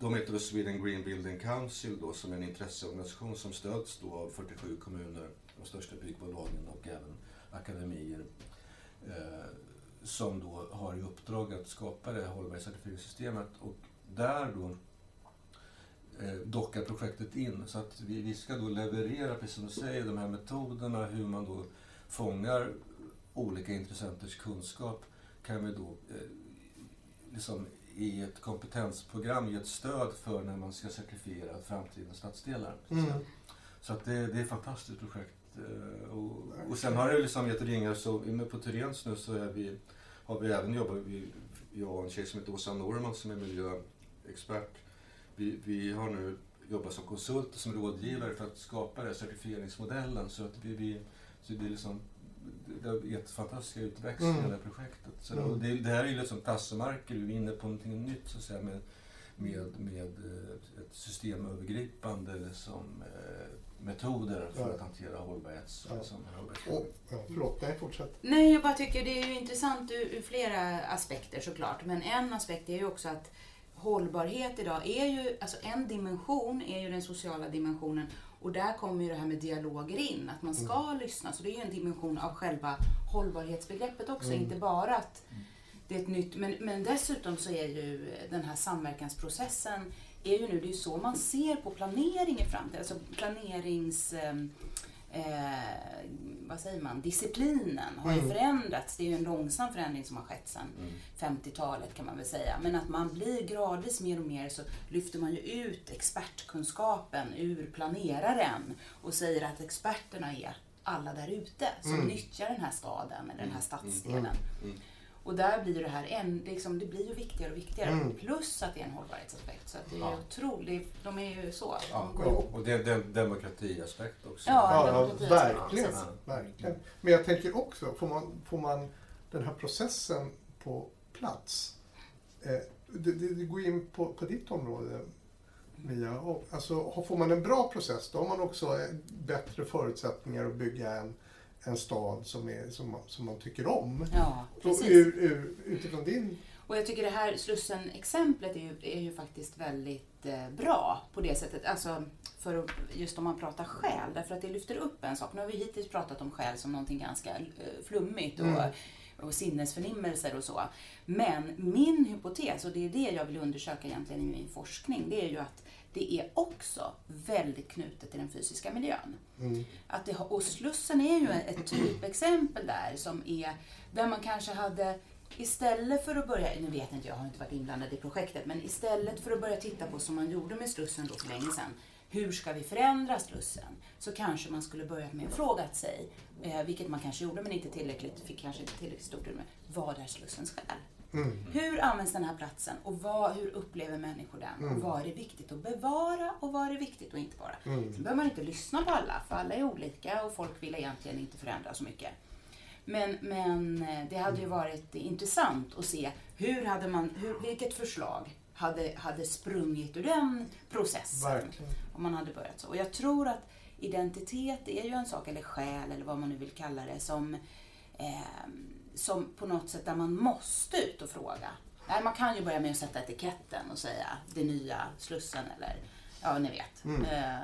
De heter då Sweden Green Building Council då, som är en intresseorganisation som stöds då av 47 kommuner, de största byggbolagen och även akademier. Eh, som då har i uppdrag att skapa det hållbarhetscertifieringssystemet och där då eh, dockar projektet in. Så att vi, vi ska då leverera, precis som du säger, de här metoderna, hur man då fångar olika intressenters kunskap, kan vi då eh, liksom i ett kompetensprogram ge ett stöd för när man ska certifiera framtidens stadsdelar. Mm. Så att det, det är ett fantastiskt projekt. Eh, Och, och sen har det liksom gett ringar, så på Therens nu så är vi, har vi även jobbat, vi, jag och en tjej som heter Åsa Norman som är miljöexpert. Vi, vi har nu jobbat som konsult och som rådgivare för att skapa den certifieringsmodellen så att vi, vi så det är liksom det har gett fantastiska utväxlingar Mm. i här projektet. Så Mm. det, det här är ju liksom tassemarker, vi är inne på någonting nytt så att säga med, med, med eh, ett systemövergripande liksom, eh, metoder för Ja. att hantera hållbarhets... Ja. Liksom, Åh, ja, förlåt, nej fortsätt. Nej, jag bara tycker det är ju intressant ur, ur flera aspekter såklart. Men en aspekt är ju också att hållbarhet idag är ju, alltså en dimension är ju den sociala dimensionen och där kommer ju det här med dialoger in, att man ska lyssna. Så det är ju en dimension av själva hållbarhetsbegreppet också, Mm. inte bara att det är ett nytt, men, men dessutom så är ju den här samverkansprocessen är ju nu, det är ju så man ser på planering i framtiden, alltså planerings... ehm, Eh, vad säger man, disciplinen har ju Mm. förändrats. Det är ju en långsam förändring som har skett sedan Mm. 50-talet kan man väl säga. Men att man blir gradvis mer och mer så lyfter man ju ut expertkunskapen ur planeraren och säger att experterna är alla där ute som Mm. nyttjar den här staden eller den här stadsdelen. Och där blir det här en, liksom, det blir ju viktigare och viktigare. Mm. Plus att det är en hållbarhetsaspekt. Så att det är Ja. otroligt, de är ju så. Ja, ihop. och det är en demokratiaspekt också. Ja, Ja, ja, demokrati, verkligen. verkligen. Men jag tänker också, får man, får man den här processen på plats? Eh, det, det, det går in på, på ditt område, Mia. Och, alltså, får man en bra process, då har man också eh, bättre förutsättningar att bygga en, en stad som, är, som, som man tycker om. Ja, precis. ur, ur, utifrån din... Och jag tycker det här Slussen-exemplet är ju, är ju faktiskt väldigt eh, bra på det sättet. Alltså, för just om man pratar själ, därför att det lyfter upp en sak. Nu har vi hittills pratat om själ som någonting ganska eh, flummigt och, Mm. och sinnesförnimmelser och så. Men min hypotes, och det är det jag vill undersöka egentligen i min forskning, det är ju att det är också väldigt knutet till den fysiska miljön. Mm, Att det, och Slussen är ju ett typexempel där som är där man kanske hade Istället för att börja, nu vet inte jag, har inte varit inblandad i projektet, men istället för att börja titta på som man gjorde med Slussen då för länge sedan, hur ska vi förändra Slussen? Så kanske man skulle börjat med att fråga sig, eh, vilket man kanske gjorde men inte tillräckligt, fick kanske inte tillräckligt stort utrymme, vad är Slussens själ? Mm, Hur används den här platsen och vad, hur upplever människor den? Mm. Och vad är det viktigt att bevara och vad är det viktigt att inte bevara? mm, Sen behöver man inte lyssna på alla, för alla är olika och folk vill egentligen inte förändra så mycket. Men, men eh, det hade ju varit intressant att se hur hade man, hur, vilket förslag hade, hade sprungit ur den processen. Verkligen. Om man hade börjat så. Och jag tror att identitet är ju en sak, eller själ eller vad man nu vill kalla det, som, eh, som på något sätt där man måste ut och fråga. Nej, man kan ju börja med att sätta etiketten och säga det nya Slussen eller ja, ni vet. Mm. Eh,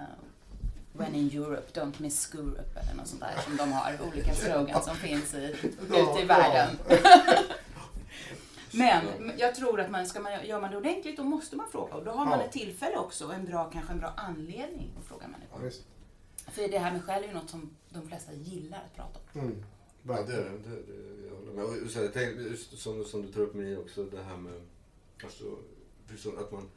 When in Europe, don't miss Skurup eller något sånt där som de har. Olika slogan som finns i, Ja, ute i ja. världen. Men jag tror att man, ska man, gör man det ordentligt då måste man fråga och då har man Ja. ett tillfälle också och en bra, kanske en bra anledning att fråga Ja, människor. visst. För det här med själ är ju något som de flesta gillar att prata om. Mm. Ja, det det. det, jag håller med. Och så, just som, som du tar upp med också, det här med alltså, att man...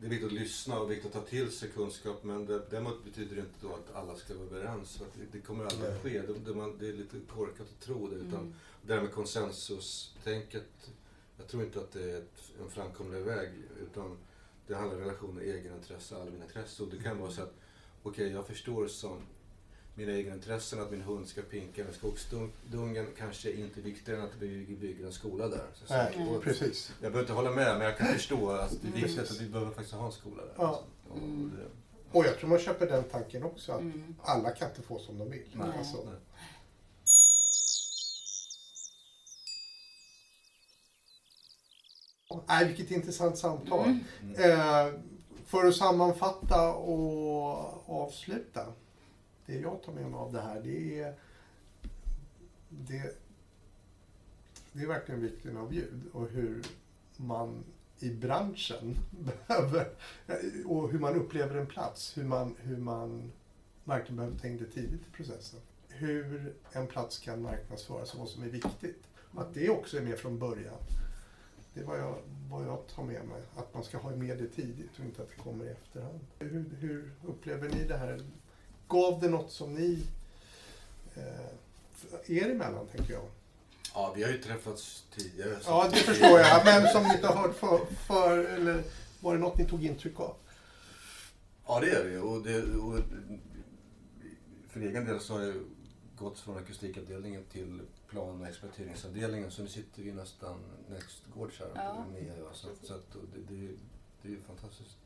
Det är viktigt att lyssna och viktigt att ta till sig kunskap men det, däremot betyder det inte då att alla ska vara överens. För att det, det kommer aldrig att ske. Det, det, man, det är lite korkat att tro det. Utan Mm. det här med konsensus-tänket, jag tror inte att det är ett, en framkomlig väg. Utan det handlar om relationer, egenintresse, allmänintresse. Och det kan vara så att, okej jag förstår som mina egenintressen, att min hund ska pinka med skogsdungen kanske inte är viktigare än att vi bygger en skola där. Så, så, Nej, och precis. jag behöver inte hålla med, men jag kan förstå att det är viktigt att vi behöver faktiskt ha en skola där. Ja. Och Mm. det- Och jag tror man köper den tanken också. Att Mm. alla kan inte få som de vill. Nej. Alltså, Nej. Nej, vilket intressant samtal. Mm. Eh, för att sammanfatta och avsluta. Det jag tar med mig av det här det är det, det är verkligen vikten av ljud och hur man i branschen behöver och hur man upplever en plats. Hur man, hur man verkligen behöver ta in det tidigt i processen. Hur en plats kan marknadsföras och vad som är viktigt. Att det också är med från början. Det är vad jag, vad jag tar med mig. Att man ska ha med det tidigt och inte att det kommer i efterhand. Hur, hur upplever ni det här? Gav det något som ni eh, er emellan, tänker jag? Ja, vi har ju träffats tidigare. Ja, det förstår jag. Men som ni inte har hört för, för eller var det något ni tog intryck av? Ja, det är det ju. och, det. och För egen del så har jag gått från akustikavdelningen till plan och exploateringsavdelningen. Så nu sitter vi nästan nästgårds här. Ja. Med, så, så att, och det, det, det är ju fantastiskt.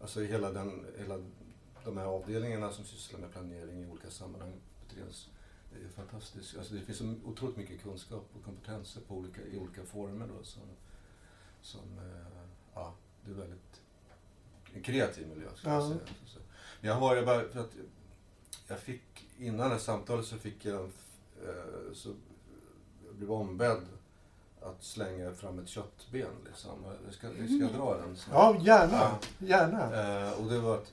Alltså hela, den, hela de här avdelningarna som sysslar med planering i olika sammanhang. Trens, Det är fantastiskt. Alltså det finns så otroligt mycket kunskap och kompetenser på olika, i olika former. Då, som, som eh, ja, det är väldigt en kreativ miljö skulle jag Ja. säga. Så- Jag har varit bara för att jag fick, innan det här samtalet så fick jag, eh, så jag blev ombedd att slänga fram ett köttben liksom. Jag ska, jag ska dra den snart. Ja, gärna. Ja. Gärna. Eh, och det var att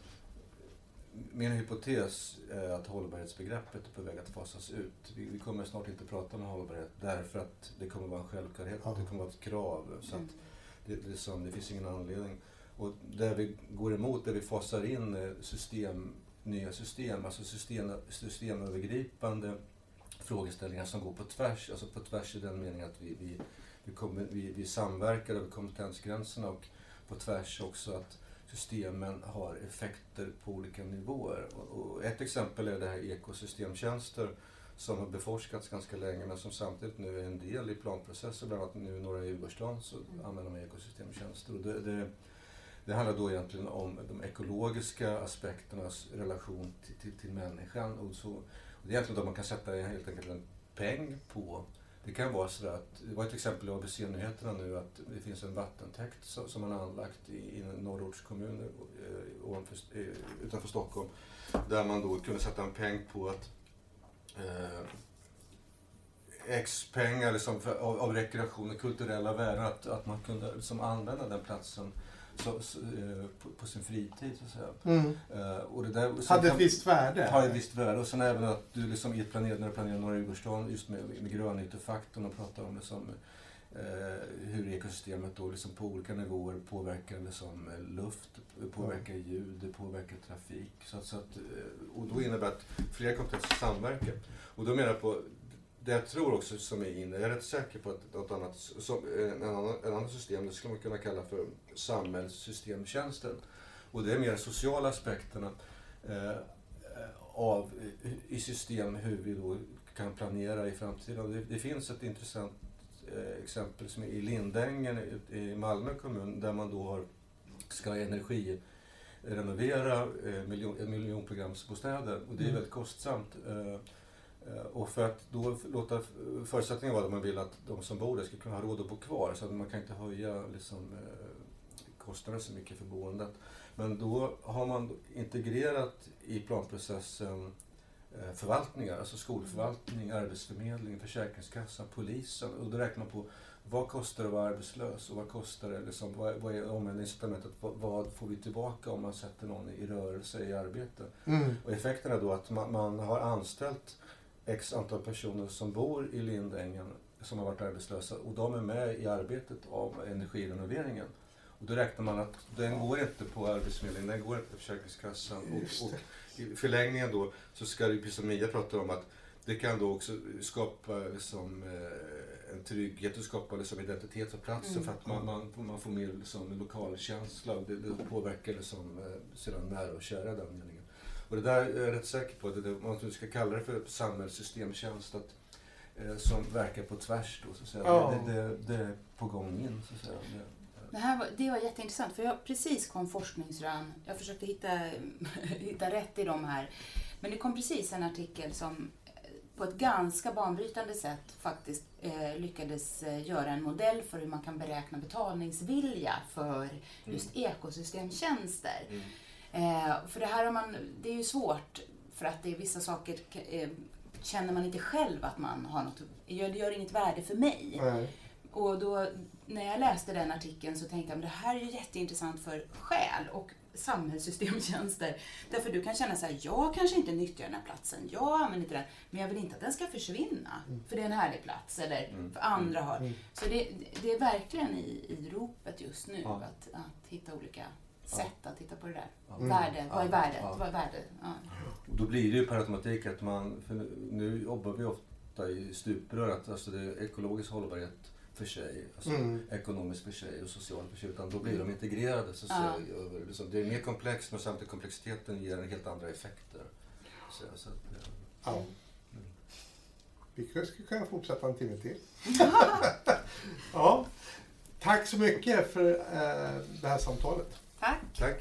min hypotes är att hållbarhetsbegreppet är på väg att fasas ut. Vi, vi kommer snart inte prata om hållbarhet därför att det kommer vara en självklarhet, Ja. det kommer vara ett krav. Så Mm. att det, det, som, det finns ingen anledning. Och där vi går emot, där vi fasar in eh, system, nya system, alltså system, systemövergripande frågeställningar som går på tvärs, alltså på tvärs i den meningen att vi, vi, vi, kommer, vi, vi samverkar över kompetensgränserna och på tvärs också att systemen har effekter på olika nivåer. Och, ett exempel är det här ekosystemtjänster som har beforskats ganska länge men som samtidigt nu är en del i planprocesser. Bland annat nu i norra Djurgårdsstaden så använder man ekosystemtjänster. Och det, det, det handlar då egentligen om de ekologiska aspekternas relation till, till, till människan. Och så, och det är egentligen då man kan sätta helt enkelt en peng på. Det kan vara så att, det var ett exempel i ABC-nyheterna nu att det finns en vattentäkt som, man har anlagt i, i norrortskommun eh, ovanför, eh, utanför Stockholm. Där man då kunde sätta en peng på att eh, X pengar liksom för, av, av rekreation och kulturella värden. Att, att man kunde liksom använda den platsen så, så, eh, på, på sin fritid så att säga. Mm. Eh, och det där, sen Hade ett visst värde. har ett visst värde. Och sen även att du liksom i ett planer, när du planerar norra Djurgårdsstaden just med, med grönytefaktorn och pratar om liksom, eh, hur ekosystemet då liksom på olika nivåer påverkar liksom, luft, påverkar ljud, det påverkar trafik. Så att, så att, och då innebär att flera kompetenser samverkar. Och då menar jag på det jag tror också som är inne, jag är rätt säker på att något annat, som, en, annan, en annan system, det skulle man kunna kalla för samhällssystemtjänsten. Och det är mer sociala aspekterna eh, av, i system hur vi då kan planera i framtiden. Det, det finns ett intressant eh, exempel som är i Lindängen i, i Malmö kommun där man då har, ska energirenovera eh, miljon, miljonprogramsbostäder och det är Mm. väldigt kostsamt. Eh, och för att då låta förutsättningen vara att man vill att de som bor där ska kunna ha råd att bo kvar så att man kan inte höja liksom, eh, kostnaden så mycket för boendet. Men då har man integrerat i planprocessen eh, förvaltningar, alltså skolförvaltning, arbetsförmedling, försäkringskassan, polisen. Och då räknar man på vad kostar det att vara arbetslös och vad kostar det, liksom, vad, vad är omvändningsincitamentet, vad, vad får vi tillbaka om man sätter någon i rörelse, i arbete? Mm. Och effekten är då att man, man har anställt x antal personer som bor i Lindängen som har varit arbetslösa och de är med i arbetet av energirenoveringen. Och då räknar man att den går inte på Arbetsförmedlingen, den går inte på Försäkringskassan. Och, och i förlängningen då så ska det, precis som Mia pratar om, att det kan då också skapa liksom, eh, en trygghet och skapa liksom identitet för platsen Mm. för att man, man, man får mer liksom, lokalkänsla och det, det påverkar liksom, eh, sina nära och kära den meningen. Och det där är jag rätt säker på, att det, man ska kalla det för samhällssystemtjänst att, eh, som verkar på tvärs då, så att säga. Ja. Det, det, det är på gång in, så att säga. Det, Det, här var, det var jätteintressant, för jag precis kom forskningsrön. Jag försökte hitta, hitta rätt i de här. Men det kom precis en artikel som eh, på ett ganska banbrytande sätt faktiskt eh, lyckades eh, göra en modell för hur man kan beräkna betalningsvilja för just ekosystemtjänster. Mm. Eh, för det här har man, det är ju svårt för att det är vissa saker eh, känner man inte själv att man har något, gör- det gör inget värde för mig. Nej. Och då, när jag läste den artikeln så tänkte jag, men det här är ju jätteintressant för själ och samhällssystemtjänster. Därför du kan känna så här, jag kanske inte nyttjar den här platsen, jag använder inte den, men jag vill inte att den ska försvinna, för det är en härlig plats, eller Mm. för andra har. Mm. Så det, det är verkligen i, i ropet just nu, Ja. att, att hitta olika sätt att titta på det där. Ja. Mm. Värde, vad är värdet? Ja. Vad är värdet? Ja. Och då blir det ju per automatik att man, för nu, jobbar vi ofta i stuprör, att alltså det är ekologisk hållbarhet för sig, alltså Mm. ekonomisk för sig och social för sig, utan då blir de integrerade. Så att Ja. liksom, det är mer komplext men samtidigt komplexiteten ger en helt andra effekter. Så, så att, eh, Ja. Vi kanske skulle kunna fortsätta en timme till. ja. Tack så mycket för eh, det här samtalet. Tack! tack!